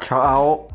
Ciao.